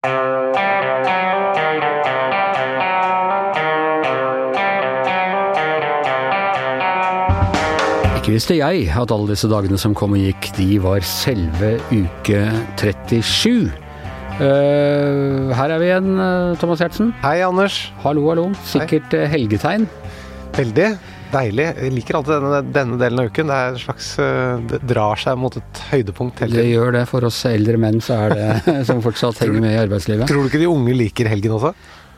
Ikke visste jeg at alle disse dagene som kom og gikk, de var selve uke 37. Uh, her er vi igjen, eh, Thomas Giertsen. Hei, Anders. Hallo, hallo. Sikkert Hei. helgetegn. Veldig deilig. Jeg liker alltid denne, denne delen av uken. Det er en slags eh, Det drar seg mot et høydepunkt hele Det gjør det for oss eldre menn, så er det som fortsatt henger med i arbeidslivet. Tror du ikke de unge liker helgen også?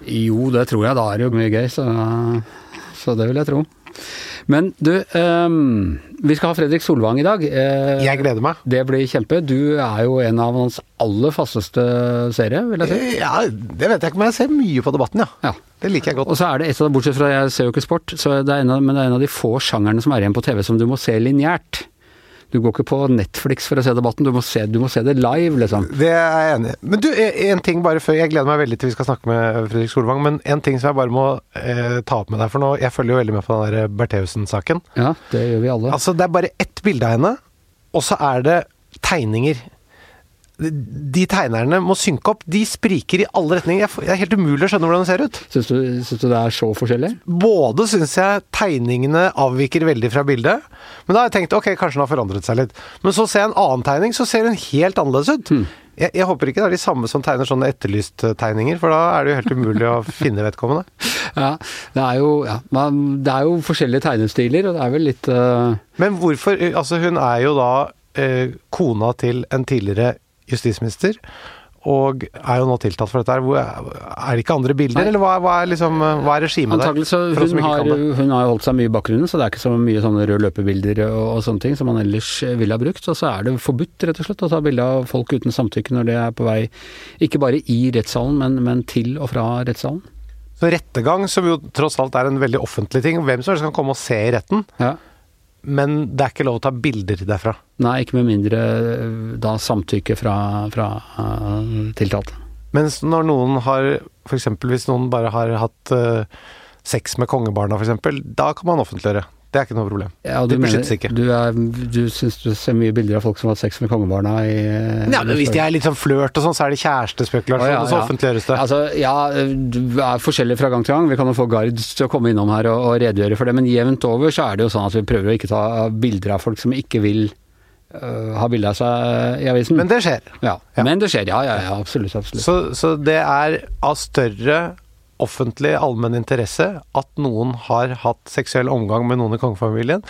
Jo, det tror jeg. Da er det jo mye gøy, så, så det vil jeg tro. Men du, um, vi skal ha Fredrik Solvang i dag. Uh, Jeg gleder meg. Det blir kjempe. Du er jo en av hans aller fasteste seere, vil jeg si. Eh, Ja, det vet jeg ikke, men jeg ser mye på debatten, ja. Ja. Det liker jeg godt. Og så er det et av, bortsett fra jeg ser jo ikke sport, så det er en av, men det er en av de få sjangerne som er igjen på TV som du må se lineært. Du går ikke på Netflix for å se debatten, du må se, du må se det live, liksom. Det er jeg enig i. Men du, en ting bare før Jeg gleder meg veldig til vi skal snakke med Fredrik Solvang, men en ting som jeg bare må eh, ta opp med deg for nå. Jeg følger jo veldig med på den der Bertheussen-saken. Ja, det gjør vi alle. Altså, det er bare ett bilde av henne, og så er det tegninger. De tegnerne må synke opp. De spriker i alle retninger. Det er helt umulig å skjønne hvordan det ser ut. Syns du, syns du det er så forskjellig? Både syns jeg tegningene avviker veldig fra bildet, men da har jeg tenkt ok, kanskje den har forandret seg litt. Men så ser jeg en annen tegning, så ser den helt annerledes ut. Jeg, jeg håper ikke det er de samme som tegner sånne etterlyst-tegninger, for da er det jo helt umulig å finne vedkommende. Ja, det er jo, ja, man, det er jo forskjellige tegnestiler, og det er vel litt uh... Men hvorfor Altså, hun er jo da eh, kona til en tidligere justisminister. Og er jo nå tiltalt for dette. her. Er det ikke andre bilder, Nei. eller hva, hva er liksom Hva er regimet der? Antagelig så hun har, hun har holdt seg mye i bakgrunnen, så det er ikke så mye sånne røde løpebilder og, og sånne ting som man ellers ville ha brukt. Og så er det forbudt rett og slett å ta bilde av folk uten samtykke når det er på vei, ikke bare i rettssalen, men, men til og fra rettssalen. Så rettergang, som jo tross alt er en veldig offentlig ting, hvem som helst kan komme og se i retten, Ja. Men det er ikke lov å ta bilder derfra. Nei, ikke med mindre eh, da samtykke fra, fra uh, tiltalte. Mens når noen har F.eks. hvis noen bare har hatt uh, sex med kongebarna, f.eks., da kan man offentliggjøre. Det er ikke noe problem. Ja, og Det du beskyttes ikke. Du, er, du syns du ser mye bilder av folk som har hatt sex med kongebarna i Ja, men Hvis de er litt sånn flørt og sånn, så er det kjærestespekulasjon, oh, ja, og så ja. offentliggjøres det. Altså, ja, det er forskjellig fra gang til gang. Vi kan jo få Gard til å komme innom her og, og redegjøre for det, men jevnt over så er det jo sånn at vi prøver å ikke ta bilder av folk som ikke vil uh, ha bilde av seg i avisen. Men det skjer. ja. Men det skjer, ja, ja, ja absolutt. absolutt. Så, så det er av større offentlig allmenn interesse at noen har hatt seksuell omgang med noen i kongefamilien,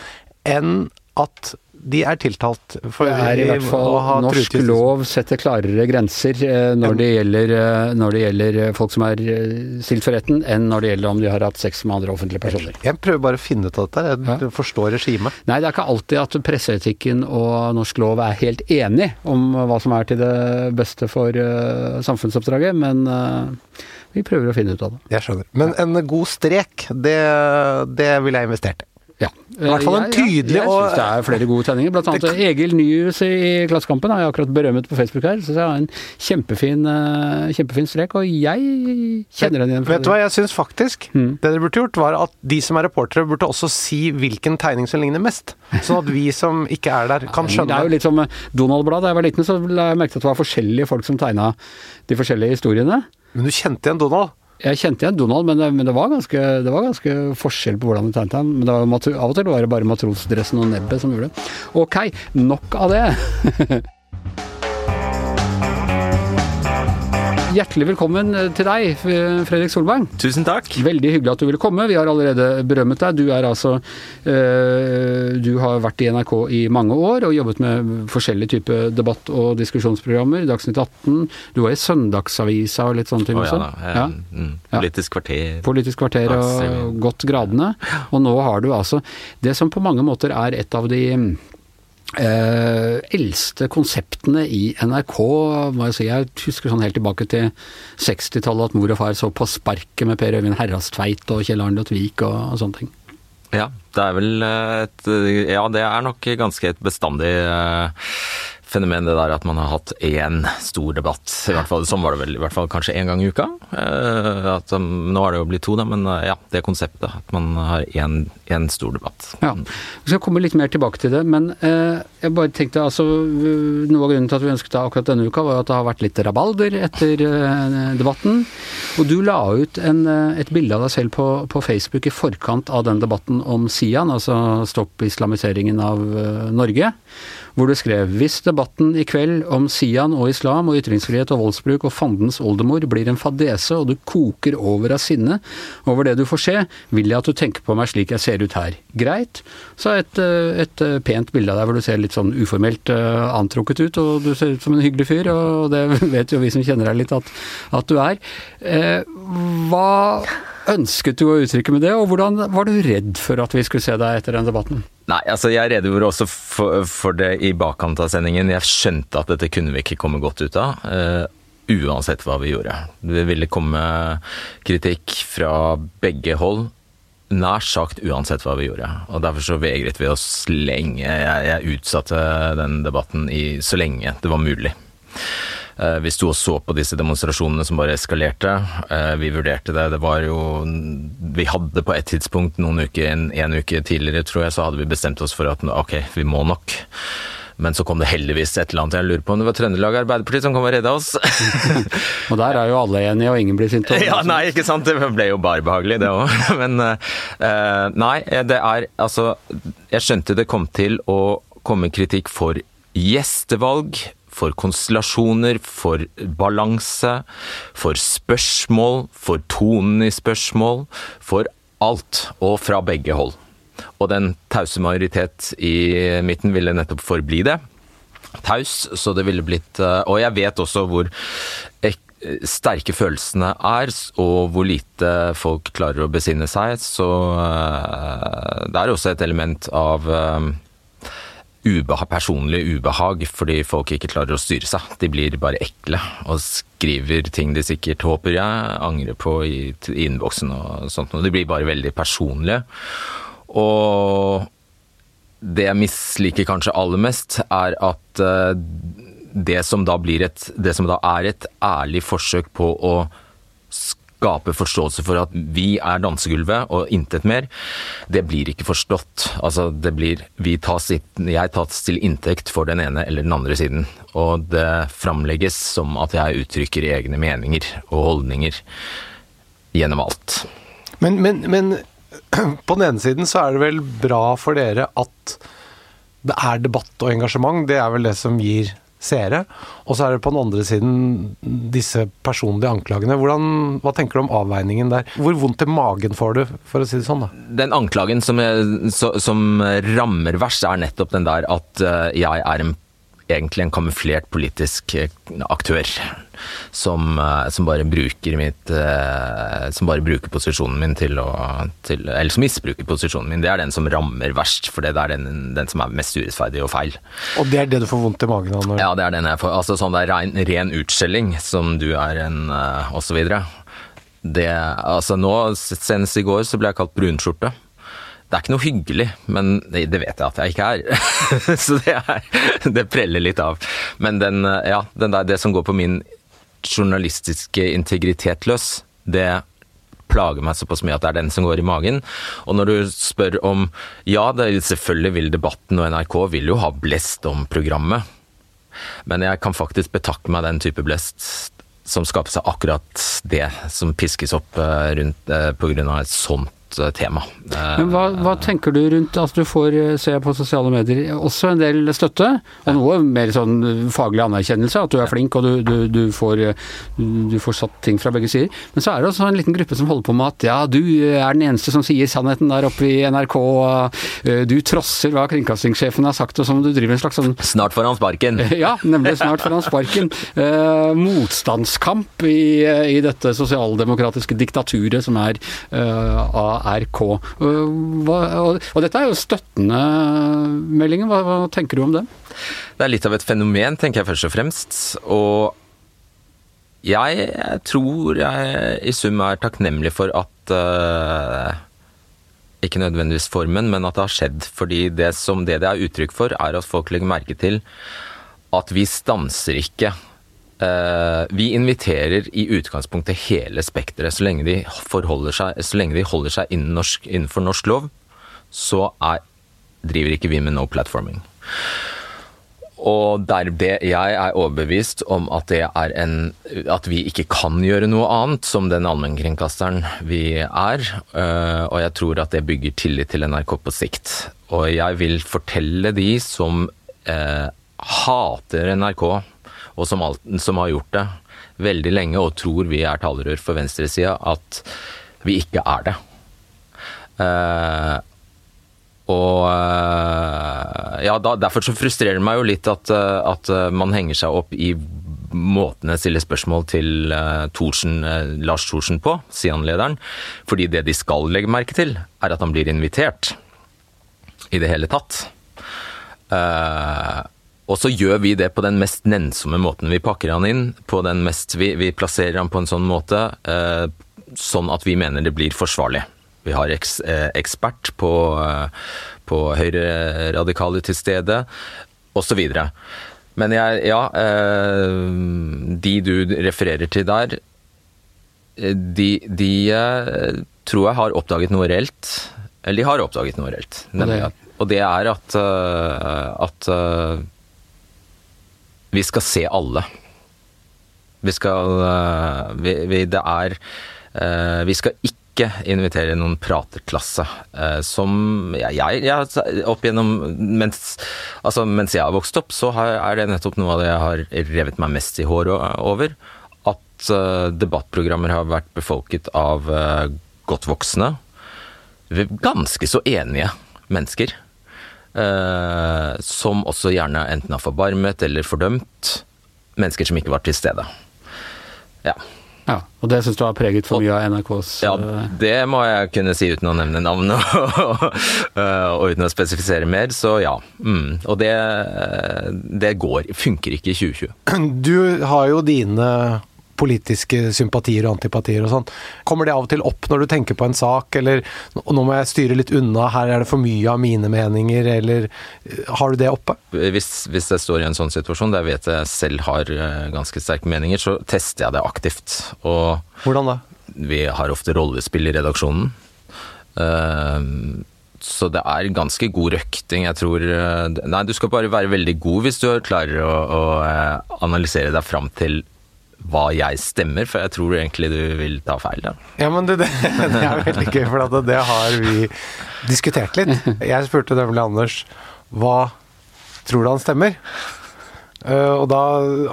enn at de er tiltalt for Det er i hvert fall norsk lov setter klarere grenser eh, når det, gjelder, eh, når det gjelder eh, folk som er stilt for retten, enn når det gjelder om de har hatt sex med andre offentlige personer. Jeg prøver bare å finne ut av dette. Jeg Ja. forstår regimet. Nei, det er ikke alltid at presseetikken og norsk lov er helt enig om hva som er til det beste for samfunnsoppdraget, men vi prøver å finne ut av det. Jeg skjønner. Men en god strek, det, det ville jeg investert i. Ja. I hvert fall en tydelig tydelig ja. jeg, syns det er flere gode tegninger. Blant annet Egil Nyhus i Klassekampen har jeg akkurat berømmet på Facebook her. Syns jeg har en kjempefin, eh, kjempefin strek, og jeg kjenner den igjen. Vet du hva jeg syns faktisk? Mm. Det dere burde gjort, var at de som er reportere, burde også si hvilken tegning som ligner mest. Sånn at vi som ikke er der, kan skjønne. Det er jo litt som Donald-blad. Da jeg var liten, så la jeg merke til at det var forskjellige folk som tegna de forskjellige historiene. Men du kjente igjen Donald? Jeg kjente igjen Donald, men, det, men det, var ganske, det var ganske forskjell på hvordan de tegnet han. Men av og til var det bare matrosdressen og nebbet som gjorde det. Ok, nok av det. Hjertelig velkommen til deg, Fredrik Solberg. Tusen takk. Veldig hyggelig at du ville komme. Vi har allerede berømmet deg. Du er altså øh, Du har vært i NRK i mange år og jobbet med forskjellige typer debatt- og diskusjonsprogrammer. Dagsnytt 18. Du var i Søndagsavisa og litt sånne ting Å også. ja, da. Ja. eh, Mm, Ja. politisk kvarter. Politisk kvarter og godt gradene. Og nå har du altså det som på mange måter er et av de eh, eldste konseptene i NRK, må jeg si. Jeg husker sånn helt tilbake til 60-tallet at mor og far så på Sparket med Per Øyvind Herrastveit og Kjell Arne Tvik og, og sånne ting. Ja, det er vel eh, et Ja, det er nok ganske et bestandig eh, fenomen det der at man har hatt én stor debatt. I hvert fall, sånn var det vel i hvert fall kanskje én gang i uka. Eh, at, um, nå har det jo blitt to, da, men uh, ja, det konseptet. At man har én stor debatt. Ja, Vi skal komme litt mer tilbake til det, men eh, jeg bare tenkte altså Noe av grunnen til at vi ønsket det akkurat denne uka, var at det har vært litt rabalder etter eh, debatten. Og du la ut en, et bilde av deg selv på, på, Facebook i forkant av den debatten om Sian, altså stopp islamiseringen av uh, Norge hvor du skrev hvis debatten i kveld om Sian og islam og ytringsfrihet og voldsbruk og fandens oldemor blir en fadese og du koker over av sinne over det du får se, vil jeg at du tenker på meg slik jeg ser ut her. Greit. Så et, eh, et eh, pent bilde av deg hvor du ser litt sånn uformelt uh, antrukket ut, og du ser ut som en hyggelig fyr, og det vet jo vi som kjenner deg litt at, at du er. Eh, hva ønsket du å uttrykke med det, og hvordan var du redd for at vi skulle se deg etter den debatten? Nei, altså jeg redegjorde også for, for, det i bakkant av sendingen. Jeg skjønte at dette kunne vi ikke komme godt ut av. Uh, uansett hva vi gjorde. Det ville komme kritikk fra begge hold. Nær sagt uansett hva vi gjorde. Og Derfor så vegret vi oss lenge. Jeg, jeg utsatte den debatten i så lenge det var mulig. Eh, vi sto og så på disse demonstrasjonene som bare eskalerte. Eh, vi vurderte det. Det var jo Vi hadde på et tidspunkt, noen uker, en, en uke tidligere, tror jeg, så hadde vi bestemt oss for at ok, vi må nok. Men så kom det heldigvis et eller annet. Jeg lurer på om det var Trøndelag Arbeiderparti som kom og redda oss. og der er jo alle enige, og ingen blir sinte? Ja, nei, ikke sant. Det ble jo bare behagelig, det òg. Men uh, nei, det er altså Jeg skjønte det kom til å komme kritikk for gjestevalg, for konstellasjoner, for balanse, for spørsmål, for tonen i spørsmål, for alt, og fra begge hold. Og den tause majoritet i midten ville nettopp forbli det. Taus, så det ville blitt eh, Og jeg vet også hvor sterke følelsene er, og hvor lite folk klarer å besinne seg, så eh, det er også et element av eh, ubehag, personlig ubehag fordi folk ikke klarer å styre seg. De blir bare ekle og skriver ting de sikkert håper jeg angrer på i, innboksen og sånt. noe. de blir bare veldig personlige. Og det jeg misliker kanskje aller mest, er at uh, det som da et Det som da er et ærlig forsøk på å skape forståelse for at vi er dansegulvet og intet mer, det blir ikke forstått. Altså, det blir vi tas, Jeg tas til inntekt for den ene eller den andre siden. Og det framlegges som at jeg uttrykker egne meninger og holdninger gjennom alt. Men, men, men på den ene siden så er det vel bra for dere at det er debatt og engasjement. Det er vel det som gir seere. Og så er det på den andre siden disse personlige anklagene. Hvordan, hva tenker du om avveiningen der? Hvor vondt i magen får du, for å si det sånn? da? Den anklagen som, jeg, som rammer verst, er nettopp den der at eh, jeg er en egentlig en kamuflert politisk eh, aktør. Som, eh, som, bare bruker mitt eh, Som bare bruker posisjonen min til å til, Eller som misbruker posisjonen min. Det er den som rammer verst, for det er den, den, som er mest urettferdig og feil. Og det er det du får vondt i magen av? Ja, det er den jeg får. Altså sånn det er ren, ren utskjelling, som du er en, og så videre. Det, altså nå, senest i går, så ble jeg kalt brunskjorte. Det er ikke noe hyggelig, men det, vet jeg at jeg ikke er. så det, er, det preller litt av. Men den, ja, den der, det som går på min journalistiske integritet løs, det plager meg såpass mye at det er den som går i magen. Og når du spør om Ja, det, selvfølgelig vil debatten og NRK vil jo ha blest om programmet. Men jeg kan faktisk betakke meg den type blest som skaper seg akkurat det som piskes opp eh, rundt eh, pga. et sånt Eh, tema. Men hva, hva, tenker du rundt at du får, eh, se på sosiale medier, også en del støtte? Og noe mer sånn faglig anerkjennelse, at du er flink og du, du, du, får, du, får, satt ting fra begge sider. Men så er det også en liten gruppe som holder på med at ja, du er den eneste som sier sannheten der oppe i NRK. Eh, du trosser hva kringkastingssjefen har sagt, og som du driver en slags sånn Snart får han sparken. Ja, nemlig snart får han sparken. Eh, motstandskamp i, i, dette sosialdemokratiske diktaturet som er eh, ARK. Hva, og, dette er jo støttende meldinger, hva, hva, tenker du om det? Det er litt av et fenomen, tenker jeg først og fremst. Og jeg, tror jeg i sum er takknemlig for at uh, Ikke nødvendigvis formen, men at det har skjedd. Fordi det som det det er uttrykk for, er at folk legger merke til at vi stanser ikke eh, Vi inviterer i utgangspunktet hele spekteret. Så lenge de seg, så lenge de holder seg innen norsk, innenfor norsk lov, så er, driver ikke vi med no platforming. Og der det, jeg er overbevist om at det er en At vi ikke kan gjøre noe annet som den allmennkringkasteren vi er. øh, Og jeg tror at det bygger tillit til NRK på sikt. Og jeg vil fortelle de som eh, hater NRK, og som, alt, som har gjort det veldig lenge og tror vi er talerør for venstresida, at vi ikke er det. Uh, og øh, ja, da, derfor så frustrerer det meg jo litt at, øh, at man henger seg opp i måten jeg stiller spørsmål til Thorsen, uh, Lars Thorsen på, Sian-lederen. Fordi det de skal legge merke til, er at han blir invitert. I det hele tatt. Uh, og så gjør vi det på den mest nennsomme måten. Vi pakker han inn på den mest Vi, vi plasserer han på en sånn måte sånn at vi mener det blir forsvarlig. Vi har eks, eh, ekspert på, eh, på høyreradikale til stede, osv. Men jeg, ja eh, De du refererer til der, eh, de, de eh, tror jeg har oppdaget noe reelt. Eller de har oppdaget noe reelt. Nemlig at, og det er at, at vi skal se alle. Vi skal vi, vi, Det er Vi skal ikke invitere noen praterklasse. Eh, som jeg, jeg, jeg opp gjennom mens, altså, mens jeg har vokst opp, så har, er det nettopp noe av det jeg har revet meg mest i håret over. At debattprogrammer har vært befolket av godt voksne, ganske så enige mennesker. Uh, som også gjerne enten har forbarmet eller fordømt mennesker som ikke var til stede. Ja. Ja, Og det syns du har preget for mye av NRKs Ja, eh, det må jeg kunne si uten å nevne navn og, og uten å spesifisere mer, så ja. Mm. Og det, det går, funker ikke i 2020. Du har jo dine politiske sympatier og antipatier og sånn. Kommer det av og til opp når du tenker på en sak, eller nå må jeg styre litt unna, her er det for mye av mine meninger, eller eh, har du det oppe? Hvis, hvis jeg står i en sånn situasjon der jeg vet jeg selv har eh, ganske sterke meninger, så tester jeg det aktivt. Og Hvordan da? Vi har ofte rollespill i redaksjonen. Uh, så det er ganske god røkting. Jeg tror Nei, du skal bare være veldig god hvis du klarer å, å analysere deg fram til hva jeg stemmer, for jeg tror egentlig du vil ta feil. Da. Ja, men det, det, det er veldig gøy, for det, det har vi diskutert litt. Jeg spurte nemlig Anders hva tror du han stemmer? Uh, og da,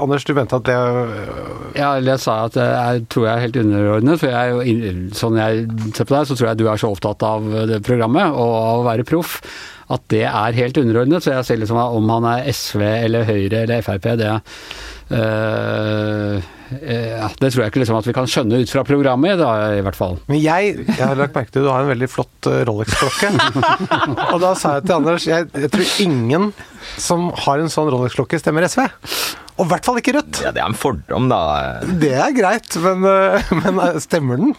Anders, du mente at det uh, Ja, eller jeg sa at jeg tror jeg er helt underordnet. For jeg, sånn jeg ser på deg, så tror jeg du er så opptatt av det programmet og av å være proff at det er helt underordnet. Så jeg ser liksom om han er SV eller Høyre eller Frp, det uh, ja, Det tror jeg ikke liksom at vi kan skjønne ut fra programmet, da, i hvert fall. Men jeg, jeg har lagt merke til du har en veldig flott Rolex-klokke. og da sa jeg til Anders jeg, jeg tror ingen som har en sånn Rolex-klokke, stemmer SV. Og i hvert fall ikke Rødt. Ja, Det er en fordom, da. Det er greit, men, men stemmer den?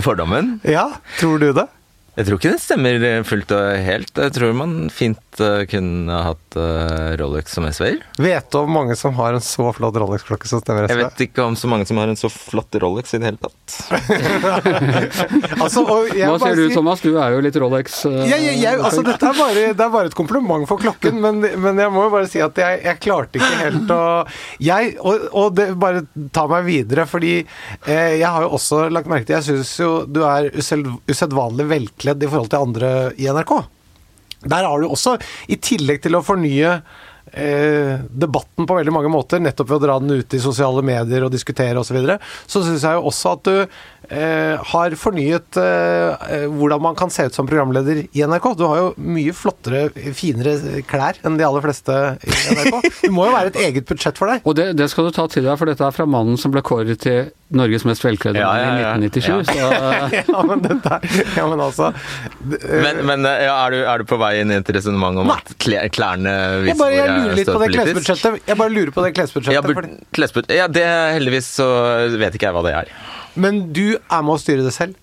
Fordommen? Ja, tror du det? Jeg tror ikke det stemmer fullt og helt. Jeg tror man fint kunne hatt uh, Rolex som SV-er. Vet du om mange som har en så flott Rolex-klokke som stemmer SV? Jeg vet ikke om så mange som har en så flott Rolex i det hele tatt. altså, Hva sier du, Thomas? Du er jo litt Rolex uh, ja, ja, ja, altså, Dette er bare, det er bare et kompliment for klokken, men, men jeg må jo bare si at jeg, jeg klarte ikke helt å Jeg, og, og, det bare ta meg videre, fordi jeg har jo også lagt merke til Jeg syns jo du er usedvanlig velkledd i forhold til andre i NRK. Der har du også, i tillegg til å fornye eh, debatten på veldig mange måter, nettopp ved å dra den ut i sosiale medier og diskutere osv., så, videre, så syns jeg jo også at du har fornyet eh, eh, hvordan man kan se ut som programleder i NRK. Du har jo mye flottere, finere klær enn de aller fleste i NRK. Det må jo være et eget budsjett for deg. Og det, det skal du ta til deg, for dette er fra mannen som ble kåret til Norges mest velkledde ja, ja, ja, i 1997. ja, men dette Ja, men altså Men, men er, du, er, du, på vei inn i et resonnement om Nei. at klærne viser jeg jeg står litt på det klesbudsjettet. Jeg bare lurer på det klesbudsjettet. Ja, klesbud ja, det heldigvis så vet ikke jeg hva det er. Men du er med å styre det selv.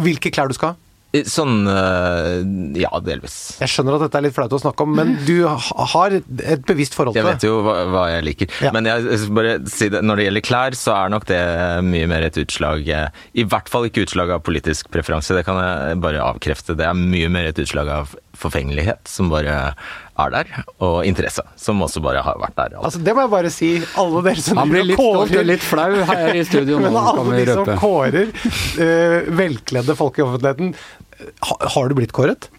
Hvilke klær du skal ha. Sånn eh, Ja, delvis. Jeg skjønner at dette er litt flaut å snakke om, men du har et bevisst forhold til det. Jeg vet jo hva, hva jeg liker. Ja. Men jeg, bare si det, når det gjelder klær, så er nok det mye mer et utslag eh, I hvert fall ikke utslag av politisk preferanse, det kan jeg bare avkrefte. Det er mye mer et utslag av forfengelighet som bare er der, og interesse, som også bare har vært der. Altså, det må jeg bare si. Alle dere som Han blir litt kårer- stolt og litt flau her i studio nå, Men kan alle vi de som kårer uh, velkledde folk i offentligheten, ha, har du blitt kåret?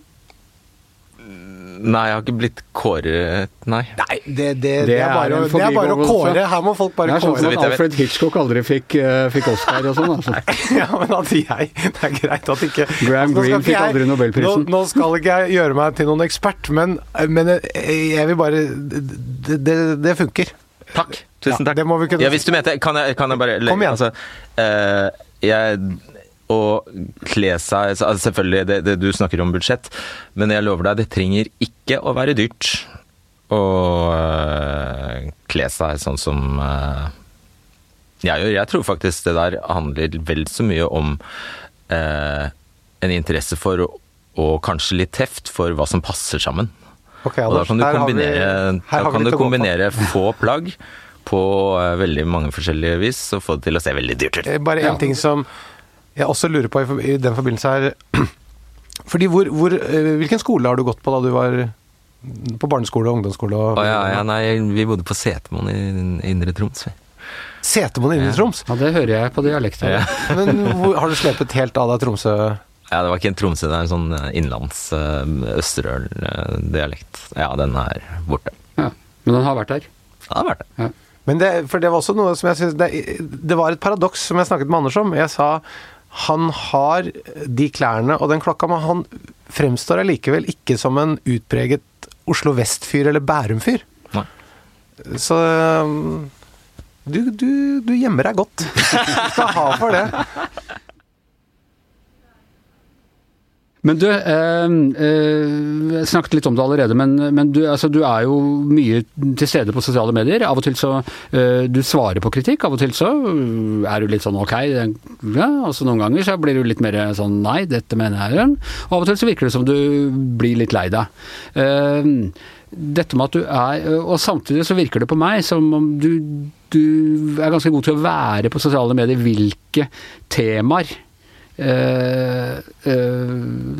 Nei, jeg har ikke blitt kåret, nei. Nei, det, det, det, Det er, bare, er det er bare å kåre. Her må folk Det bare er sånn kåre. som at. Alfred Hitchcock aldri fikk, uh, fikk Oscar og sånn. Altså. Ja, men at jeg Det er greit at ikke Graham Greene fikk jeg- aldri Nobelprisen. Nå, nå skal ikke jeg gjøre meg til noen ekspert, men, men jeg vil bare Det, det, det funker. Takk. Tusen Ja, takk. det må vi kunne ja, hvis du mente Kan jeg, kan jeg bare Kom igjen. Altså, uh, jeg å kle seg altså Selvfølgelig, det, det, du snakker om budsjett, men jeg lover deg, det trenger ikke å være dyrt å eh, kle seg sånn som eh, jeg gjør. Jeg tror faktisk det der handler vel så mye om eh, en interesse for og, kanskje litt teft for hva som passer sammen. Ok, Og da kan du kombinere, vi kan du kombinere få plagg på veldig mange forskjellige vis, og få det til å se veldig dyrt ut. Bare en Ja. ting som jeg også lurer på i, den forbindelse her. Fordi hvor, hvor, eh, Hvilken skole har du gått på da du var på barneskole og ungdomsskole? Og, Å ja, ja, nei, vi bodde på Setermoen i Indre Troms. vi. Setermoen i Troms? Ja, det hører jeg på dialekten. Ja. Men hvor, har du slepet helt av deg Tromsø? Ja, det var ikke en Tromsø, det er en sånn eh, innlands uh, Østerøl-dialekt. Ja, den er borte. Ja. Men den har vært der. Ja, den har vært det. Men det, for det var også noe som jeg synes det, det var et paradoks som jeg snakket med Anders om. Jeg sa han har de klærne og den klokka, men han fremstår allikevel ikke som en utpreget Oslo Vest-fyr eller Bærum-fyr. Så um, du, du, du gjemmer deg godt. Du skal ha for det. Men du, eh, eh, snakket litt om det allerede, men, men du, altså, du er jo mye til stede på sosiale medier. Av og til så eh, Du svarer på kritikk, av og til så eh, er du litt sånn ok, ja, og så noen ganger så blir du litt mer sånn nei, dette mener jeg. Og av og til så virker det som du blir litt lei deg. Eh, dette med at du er Og samtidig så virker det på meg som om du, du er ganske god til å være på sosiale medier. Hvilke temaer eh, eh,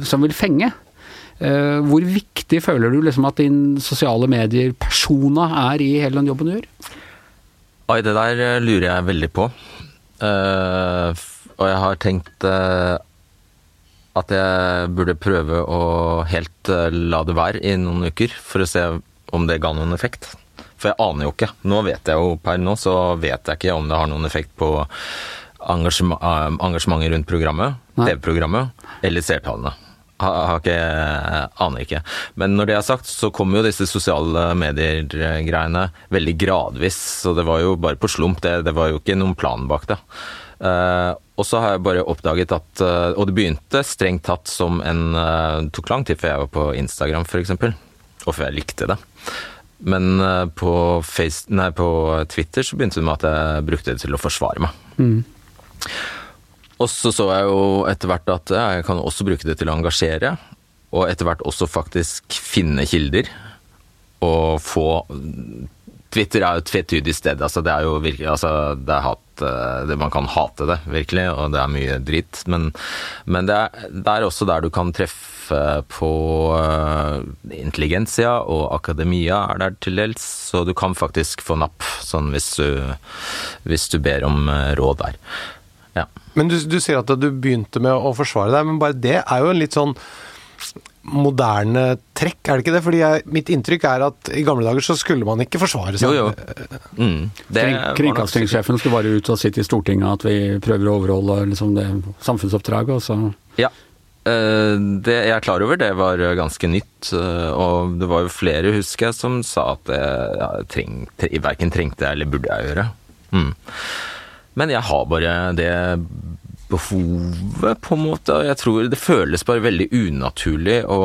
som vil fenge. Eh, hvor viktig føler du liksom at din sosiale medier-persona er i hele den jobben du gjør? Oi, det der eh, lurer jeg veldig på. Uh, og jeg har tenkt uh, at jeg burde prøve å helt uh, la det være i noen uker, for å se om det ga noen effekt. For jeg aner jo ikke. Nå vet jeg jo per nå, så vet jeg ikke om det har noen effekt på eh, engasjementet rundt programmet, TV-programmet, eller seertallene. Har, ikke, aner ikke. Men når det er sagt, så kommer jo disse sosiale medier-greiene veldig gradvis. Så det var jo bare på slump. Det, det var jo ikke noen plan bak det. Uh, og så har jeg bare oppdaget at uh, Og det begynte strengt tatt som en uh, tok lang tid før jeg var på Instagram, f.eks. Og før jeg likte det. Men eh, på, face, nei, på Twitter så begynte det med at jeg brukte det til å forsvare meg. Og så så jeg jo etter hvert at jeg kan også bruke det til å engasjere, og etter hvert også faktisk finne kilder, og få Twitter er jo et tvetydig sted. altså Det er jo virkelig, altså det er hat, eh, det, Man kan hate det, virkelig, og det er mye dritt. Men, men det, er, det er også der du kan treffe på uh, intelligensia, og akademia er der til dels. Så du kan faktisk få napp, sånn hvis du, hvis du ber om eh, råd der. Ja. Men du, du sier at du begynte med å forsvare deg, men bare det er jo en litt sånn moderne trekk, er det ikke det? Fordi jeg, mitt inntrykk er at i gamle dager så skulle man ikke forsvare seg. Jo, jo. Mm, Kring, kringkastingssjefen skal bare ut og sitte i Stortinget at vi prøver å overholde liksom, det samfunnsoppdraget, og så Ja. Eh, Det jeg er klar over, det var ganske nytt. eh, Og det var jo flere, husker jeg, som sa at det ja, treng, tre, verken trengte jeg eller burde jeg gjøre. Mm. Men jeg har bare det behovet, på en måte. Og jeg tror det føles bare veldig unaturlig å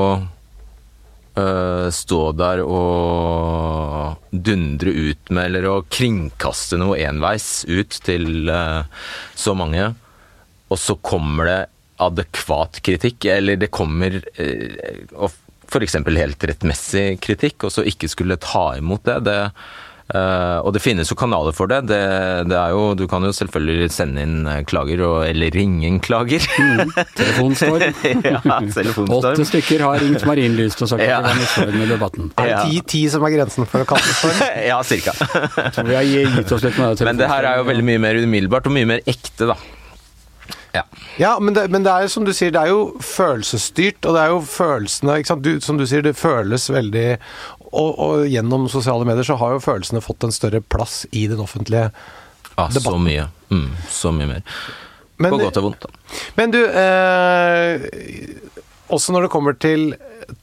øh, stå der og dundre ut med, eller å kringkaste noe enveis ut til øh, så mange. Og så kommer det adekvat kritikk, eller det kommer øh, f.eks. helt rettmessig kritikk, og så ikke skulle ta imot det. det Uh, og det finnes jo kanaler for det. det. det. er jo, Du kan jo selvfølgelig sende inn eh, klager, og, eller ringe inn klager. Mm, telefonstorm. ja, telefonstorm. Åtte stykker har ringt Marienlyst og sagt at ja. de var misfornøyd med debatten. Er det ti, ti, som er grensen for å kalle det storm? ja, cirka. Så vi har gitt oss litt med det Men det her er jo veldig mye mer umiddelbart og mye mer ekte, da. Ja, ja men, det, men, det, er jo som du sier, det er jo følelsesstyrt, og det er jo følelsene du, Som du sier, det føles veldig og, og, gjennom sosiale medier så har jo følelsene fått en større plass i den offentlige ja, debatten. Så mye. Mm, så mye mer. Men, På godt og vondt, da. Men du, eh, også når det kommer til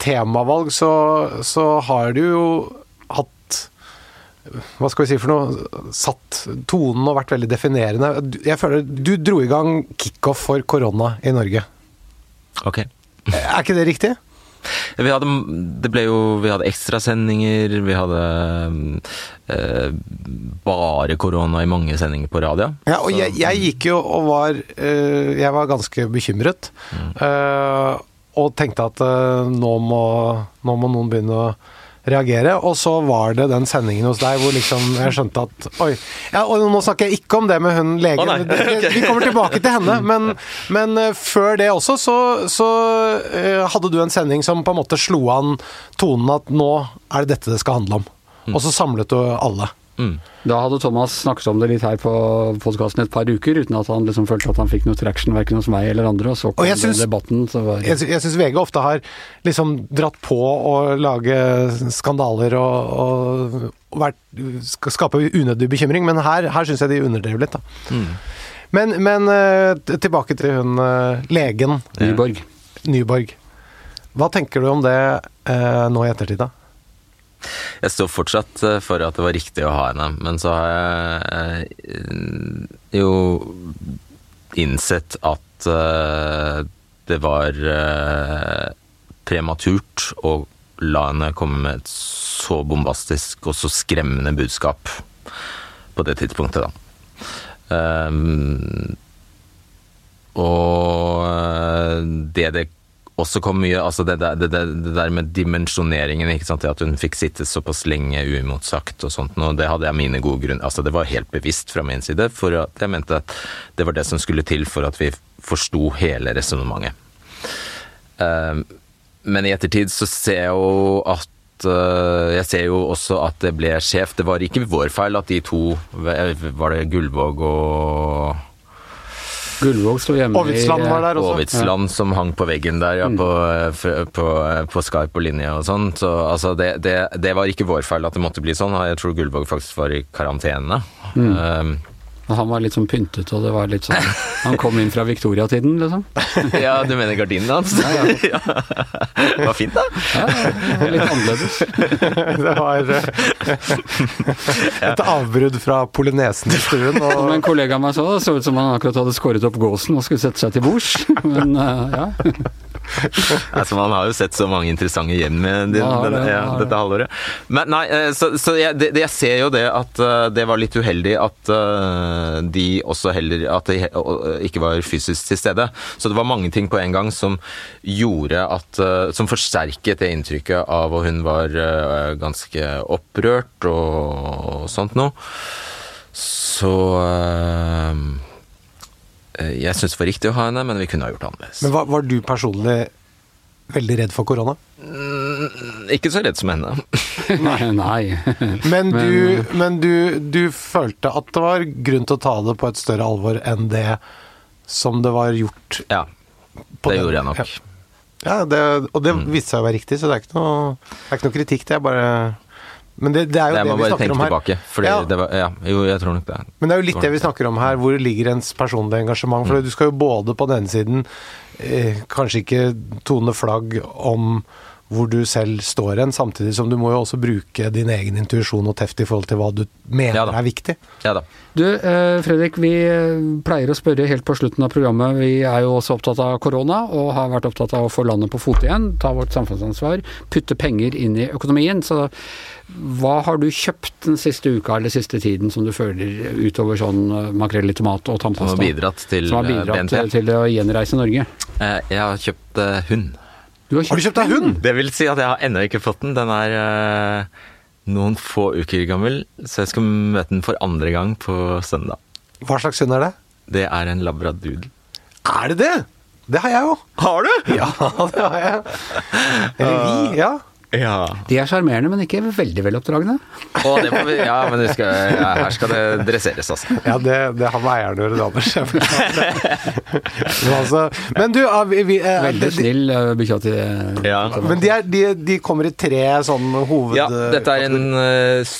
temavalg, så, så har du jo hatt hva skal vi si for noe, satt tonen og vært veldig definerende. Jeg føler Du dro i gang kickoff for korona i Norge. Ok. Er ikke det riktig? Vi hadde, det ble jo, vi hadde ekstrasendinger, vi hadde eh, bare korona i mange sendinger på radio. Ja, og jeg, jeg, gikk jo og var eh, Jeg var ganske bekymret. Mm. Eh, og tenkte at eh, nå må, nå må noen begynne å reagere. Og så var det den sendingen hos deg hvor liksom jeg skjønte at Oi. Ja, og nå snakker jeg ikke om det med hun legen. Oh, okay. Vi kommer tilbake til henne. Men, men uh, før det også, så, så uh, hadde du en sending som på en måte slo an tonen at nå er det dette det skal handle om. Mm. Og så samlet du alle. Mm. Da hadde Thomas snakket om det litt her på podkasten et par uker, uten at han liksom følte at han fikk noe traction verken hos meg eller andre. Og så kom og jeg synes, debatten. Var... Jeg, jeg syns VG ofte har liksom dratt på å lage skandaler og, og, vært, skape unødig bekymring, men her, her syns jeg de underdrev litt, da. Mm. Men, men uh, tilbake til hun uh, legen. Nyborg. Nyborg. Hva tenker du om det eh, nå i ettertid, da? Jeg står fortsatt eh, for at det var riktig å ha henne, men så har jeg eh, jo innsett at eh, det var prematurt å la henne komme med et så bombastisk og så skremmende budskap på det tidspunktet, da. Um, og det det også kom mye altså det, det, det, det, der med dimensjoneringen, ikke sant? at hun fikk sitte såpass lenge uimotsagt og sånt, og det hadde jeg mine gode grunner Altså det var helt bevisst fra min side, for at jeg mente at det var det som skulle til for at vi forsto hele resonnementet. Uh, men i ettertid så ser jeg jo at uh, jeg ser jo også at det ble skjevt. Det var ikke vår feil at de to Var det Gullvåg og Gullvåg sto hjemme i var der også. Aavitsland som hang på veggen der, ja, mm. på, på, på, Skype og linje og sånn. Så altså, det, det, det, var ikke vår feil at det måtte bli sånn. Jeg tror Gullvåg faktisk var i karantene. Mm. Um, han var litt sånn pyntet, og det var litt sånn Han kom inn fra Victoria-tiden, liksom. ja, du mener gardinen hans? Ja, ja. det var fint, da. Ja, det var litt annerledes. det var et avbrudd fra polynesen i stuen. Og... Som en kollega av meg så, det så ut som han akkurat hadde skåret opp gåsen og skulle sette seg til bords. Men uh, ja. altså, man har jo sett så mange interessante hjem din, ja, den, ja, dette halvåret. Men nei, eh, så, så jeg, det, jeg, ser jo det at uh, det var litt uheldig at uh, de også heller At de ikke var fysisk til stede. Så det var mange ting på en gang som gjorde at Som forsterket det inntrykket av at hun var ganske opprørt og, og sånt noe. Så Eh, jeg syns det var riktig å ha henne, men vi kunne ha gjort det annerledes. Men var, var du personlig veldig redd for korona? Mm, ikke så redd som henne. nei. nei. men, du, men du, du, følte at det var grunn til å ta det på et større alvor enn det som det var gjort? Ja, det gjorde jeg nok. Ja, ja det, og det mm. viste seg å være riktig, så det er ikke noe, det er ikke noe kritikk. Det er bare men det, det, er jo det, det vi snakker om her. Tilbake, fordi ja. det var, ja, jo, jeg tror nok det. Men det er jo litt det vi snakker om her. Hvor ligger ens personlige engasjement? For mm. du skal jo både på den siden eh, kanskje ikke tone flagg om hvor du selv står hen, samtidig som du må jo også bruke din egen intuisjon og teft i forhold til hva du mener ja er viktig. Ja da. Du eh, Fredrik, vi eh, pleier å spørre helt på slutten av programmet. Vi er jo også opptatt av korona, og har vært opptatt av å få landet på fote igjen. Ta vårt samfunnsansvar. Putte penger inn i økonomien. Så hva har du kjøpt den siste uka eller siste tiden som du føler utover sånn eh, makrell i tomat og tannpasta? Som har bidratt til som har bidratt BNP? til å gjenreise Norge? Eh, Jeg har kjøpt eh, hund. Du Har du kjøpt deg hund? Det vil si at jeg har ennå ikke fått den. Den er eh, noen få uker gammel, så jeg skal møte den for andre gang på søndag. Hva slags hund er det? Det er en labradoodle. Er det det? Det har jeg jo. Har du? Ja, det har jeg. Eller vi, ja. Ja. De er sjarmerende, men ikke veldig veloppdragne. Oh, det vi, ja, men det skal, ja, her skal det dresseres, altså. Ja, det, det har med eieren å gjøre, det, Anders. Altså, men du, ah, vi, vi, eh, Veldig snill uh, bikkja til Ja. men de, er, de, de kommer i tre sånn hoved... Ja, dette er en uh,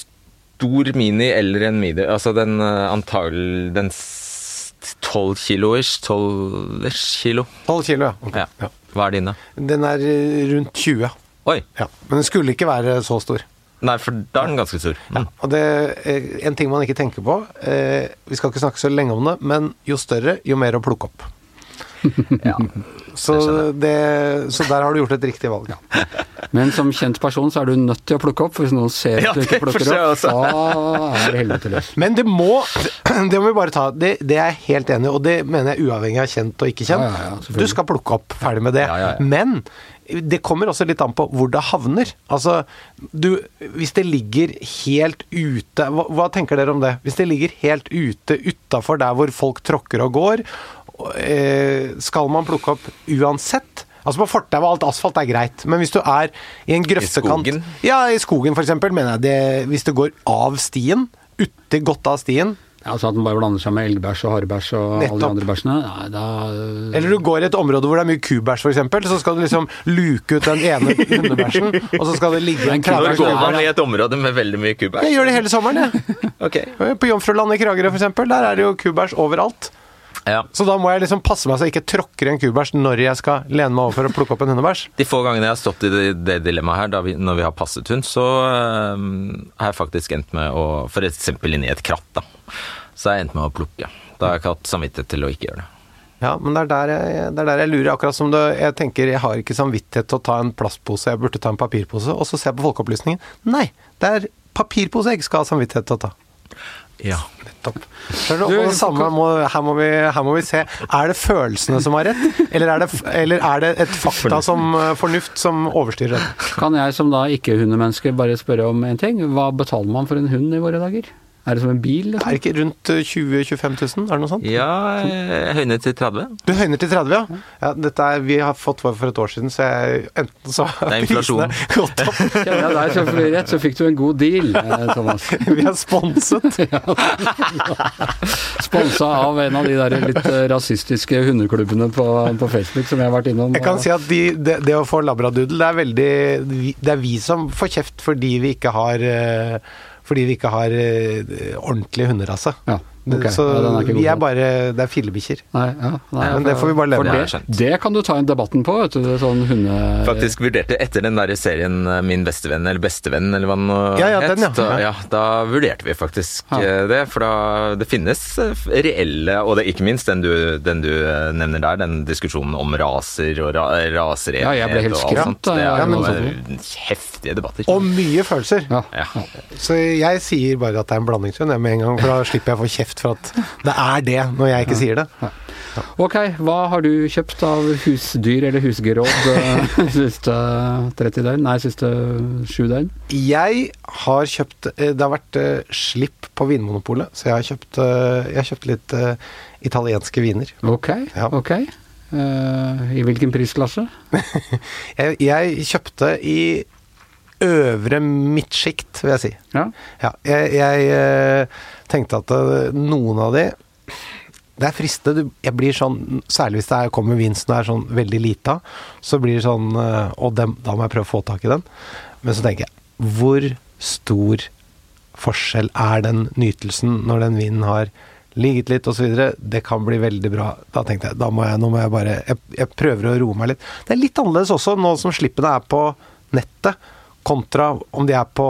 stor mini eller en midi. Altså den uh, antagelig Den tolv kilo-ish. Tolv-ish kilo. 12 kilo, ja. Okay. Ja. Hva er din, da? Den er eh, rundt 20. Oi! Ja. Men den skulle ikke være så stor. Nei, for da er den ganske stor. Mm. Og det er en ting man ikke tenker på eh, Vi skal ikke snakke så lenge om det, men jo større, jo mer å plukke opp. Ja. Så, det, så der har du gjort et riktig valg. Ja. Men som kjent person så er du nødt til å plukke opp, for hvis noen ser at du ikke plukker opp, da er det helvete løs. Men det må Det må vi bare ta. Det, det er jeg helt enig i, og det mener jeg uavhengig av kjent og ikke kjent. Ja, ja, ja, du skal plukke opp, ferdig med det. Ja, ja, ja. Men det kommer også litt an på hvor det havner. Altså, du, hvis det ligger helt ute hva, hva tenker dere om det? Hvis det ligger helt ute utafor der hvor folk tråkker og går, eh, skal man plukke opp uansett? Altså På fortau og alt asfalt er greit, men hvis du er i en grøftekant I skogen? Ja, i skogen f.eks., mener jeg det Hvis det går av stien, uti godt av stien, altså at den bare blander seg med elgbæsj og harebæsj og alle de andre bæsjene, nei, da Eller du går i et område hvor det er mye kubæsj, f.eks., så skal du liksom luke ut den ene hundebæsjen, og så skal det ligge en kubæsj går man i et område med veldig mye kubæsj. Jeg gjør det hele sommeren, jeg. Ok. På Jomfruland i Kragerø, f.eks., der er det jo kubæsj overalt. Ja. Så da må jeg liksom passe meg så jeg ikke tråkker i en kubæsj når jeg skal lene meg over for å plukke opp en hundebæsj. De få gangene jeg har stått i det, det dilemmaet her, da vi, når vi har passet hund, så øh, har jeg faktisk endt med å f.eks. inn i et kratt, da. Så jeg endte med å plukke. Da har jeg ikke hatt samvittighet til å ikke gjøre det. Ja, men det er der jeg, det er der jeg lurer. Akkurat som det, jeg tenker jeg har ikke samvittighet til å ta en plastpose, jeg burde ta en papirpose. Og så ser jeg på Folkeopplysningen. Nei, det er papirpose jeg ikke skal ha samvittighet til å ta. Ja. Nettopp. Så er Du, og det samme må, her, må vi, her må vi se. Er det følelsene som har rett, eller er det, eller er det et fakta som eh, fornuft som overstyrer det? Kan jeg som da ikke-hundemenneske bare spørre om en ting? Hva betaler man for en hund i våre dager? Er det som en bil? Er Liksom? det ikke rundt eh, 20 000-25 000? Er det noe sånt? Ja, jeg høyner til 30. Du høyner til 30, ja? ja dette er, vi har fått vår for et år siden, så jeg, enten så har Det er inflasjon. prisene gått opp, Kjenner jeg deg så for rett, så fikk du en god deal, eh, Thomas. vi er sponset. Sponsa av en av de der litt eh, rasistiske hundeklubbene på, på Facebook som jeg har vært innom. Jeg kan si at de, det, det å få labradoodle, det er veldig Det er vi som får kjeft fordi vi ikke har eh, fordi vi ikke har eh, ordentlig hunderase. Ja, ok. Så Ja, er vi er bare Det er fillebikkjer. Ja, Men det får vi bare leve med. det, Det kan du ta inn debatten på, vet du. Er sånn hunde... Faktisk vurderte etter den der serien eh, Min bestevenn eller bestevenn, eller hva den Ja, ja, het. den, ja. Da, ja, da vurderte vi faktisk Ja. eh, det. For da det finnes eh, reelle, og det, ikke minst den du, den du nevner der, den diskusjonen om raser og ra, raserenhet Ja, jeg ble helt skremt. Det er ja, men noe heftige debatter. Og mye følelser. Ja. Ja. Så jeg sier bare at det er en blandingshund med en gang, for da slipper jeg å få kjeft for at det er det, når jeg ikke sier det. Ok, hva har du kjøpt av husdyr eller husgeråd eh, siste 30 døgn? Nei, siste sju døgn? Jeg har kjøpt eh, Det har vært eh, slipp på Vinmonopolet, så jeg har kjøpt, jeg har kjøpt litt italienske viner. Ok, Ja. ok. Eh, I hvilken prisklasse? Jeg, jeg kjøpte i øvre midtsjikt, vil jeg si. Ja. Ja, jeg, jeg eh, tenkte at eh, noen av de Det er fristende. Jeg blir sånn, særlig hvis det er, kommer vinst og er sånn veldig lita, så blir det sånn eh, Og dem, da må jeg prøve å få tak i den. Men så tenker jeg Hvor stor forskjell er den nytelsen når den vinen har ligget litt osv.? Det kan bli veldig bra. Da tenkte jeg da må jeg, nå må jeg bare jeg, jeg prøver å roe meg litt. Det er litt annerledes også nå som slippene er på nettet kontra om de er på,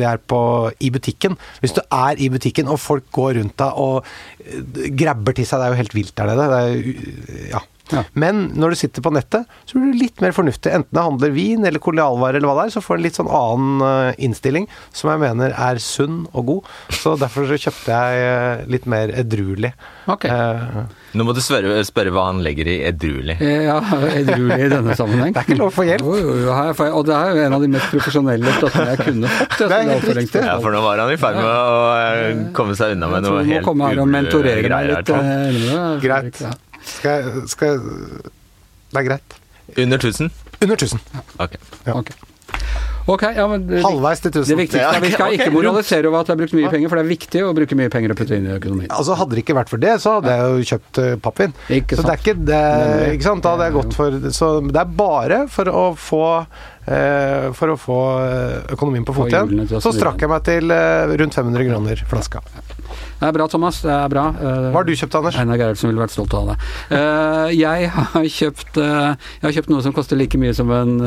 de er på i butikken. Hvis du er i butikken og folk går rundt deg og eh, grabber til seg, det er jo helt vilt der nede. Det er, ja, Ja. Men når du sitter på nettet, så blir du litt mer fornuftig. Enten det handler vin eller kolealvarer eller hva det er, så får du en litt sånn annen eh, innstilling som jeg mener er sunn og god. Så derfor så kjøpte jeg eh, litt mer edruelig. Ok. Eh, Nå må du spørre, spørre hva han legger i edruelig. Ja, edruelig i denne sammenheng. Det er ikke lov å få hjelp. Jo, jo, jo, her får og det er jo en av de mest profesjonelle støttene jeg kunne fått. Det er helt riktig. Ja, for nå var han i ferd med å eh, komme seg unna med noe helt eh, Greit. Ja. skal jeg skal jeg Det er greit. Under 1000? Under 1000. Ok. Okay. Ok, ja, men det, Halvveis til 1000. det viktigste er Vi skal ikke moralisere over at det er brukt mye penger, for det er viktig å bruke mye penger og putte inn i økonomien. Altså Hadde det ikke vært for det, så hadde jeg jo kjøpt eh, pappvin. Ikke Så det er ikke det Ikke sant? Da hadde jeg gått for Så det er bare for å få eh, For å få eh, økonomien på fot igjen. Så strakk jeg meg til eh, rundt 500 kroner flaska. Det er bra, Thomas. Det er bra. Eh, Hva har du kjøpt, Anders? Einar Gerhardsen ville vært stolt av det. Eh, jeg, har kjøpt, eh, jeg har kjøpt noe som koster like mye som en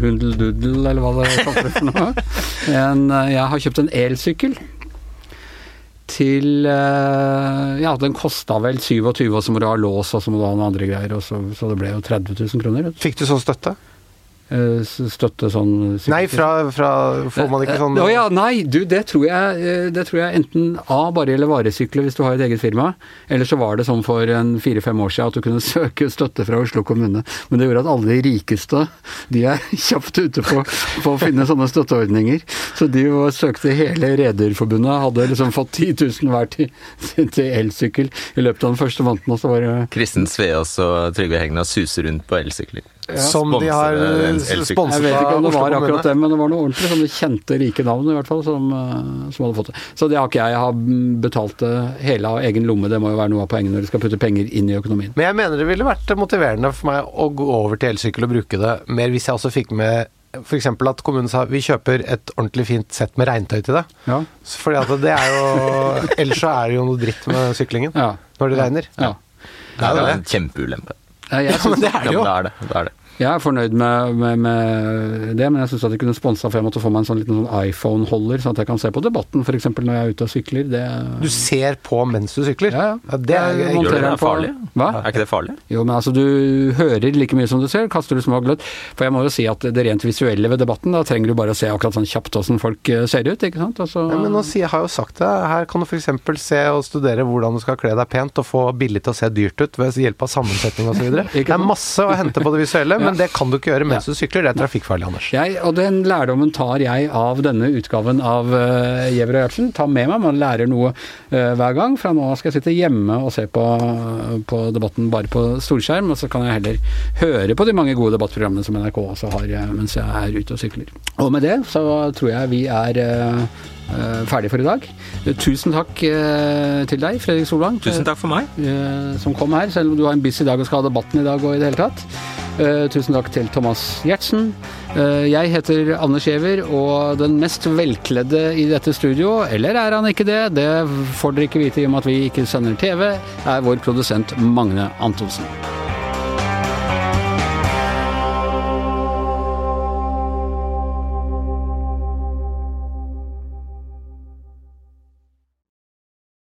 hundelduddel, eller hva det kaller for noe. En, jeg har kjøpt en elsykkel. Til Ja, den kosta vel 27, og så må du ha lås, og så må du ha noen andre greier, så, så det ble jo 30 000 kroner. Fikk du sånn støtte? Eh, støtte sånn Nei, fra, fra Får man ikke sånn Å ja, nei, du, det tror jeg eh, Det tror jeg enten A bare gjelder varesykler hvis du har et eget firma, eller så var det sånn for en fire-fem år siden at du kunne søke støtte fra Oslo kommune. Men det gjorde at alle de rikeste, de er kjapt ute på, på å finne sånne støtteordninger. Så de jo søkte hele Rederforbundet, hadde liksom fått 10 000 hver til, til elsykkel i løpet av den første måneden, og så var det Kristen Sveas og Trygve Hegna suser rundt på elsykler. Som de har eh, sponset Jeg vet ikke om det var akkurat det, men det var noe ordentlig sånne kjente, rike navn i hvert fall som, eh, som hadde fått det. Så det har ikke jeg. Jeg har betalt det hele av egen lomme. Det må jo være noe av poenget når du skal putte penger inn i økonomien. Men jeg mener det ville vært motiverende for meg å gå over til elsykkel og bruke det mer hvis jeg også fikk med F.eks. at kommunen sa vi kjøper et ordentlig fint sett med regntøy til deg. Ja. Fordi at det er jo Ellers så er det jo noe dritt med syklingen ja. når det regner. ja. Det er jo en kjempeulempe. Jeg, jeg, Ja, men det er Ja, det men jo. det er det. det, er det. Jeg er fornøyd med, med, med det, men jeg syns at de kunne sponsa for jeg måtte få meg en sånn liten sånn iPhone-holder, sånn at jeg kan se på debatten f.eks. når jeg er ute og sykler. Det, Du ser på mens du sykler. Ja, ja. det er Jeg. Gjør det på- farlig? Hva? Er ikke det farlig? Jo, men altså du hører like mye som du ser, kaster du små gløtt. For jeg må jo si at det rent visuelle ved debatten, da trenger du bare å se akkurat sånn kjapt åssen folk eh, ser ut, ikke sant. Altså... Ja, men nå sier jeg har jo sagt det. Her kan du f.eks. se og studere hvordan du skal kle deg pent og få billig til å se dyrt ut ved hjelp av sammensetning osv. Det er masse å hente på det visuelle, men det kan du ikke gjøre mens du sykler. Det er trafikkfarlig, Anders. Jeg, og den lærdommen tar jeg av denne utgaven av uh, Gjever og Gjertsen. Ta med meg, man lærer noe uh, hver gang. Fra nå av skal jeg sitte hjemme og se på, på debatten bare på storskjerm, og så kan jeg heller høre på de mange gode debattprogrammene som NRK også har uh, mens jeg er ute og sykler. Og med det så tror jeg vi er uh, ferdig for i dag. Eh, Tusen takk eh, til deg, Fredrik Solvang. Tusen takk for meg. eh, som kom her, selv om du har en busy dag og skal ha debatten i dag og i det hele tatt. Eh, tusen takk til Thomas Giertsen. Eh, jeg heter Anders Giæver, og den mest velkledde i dette studio, eller er han ikke det, det får dere ikke vite i og med at vi ikke sender TV, er vår produsent Magne Antonsen.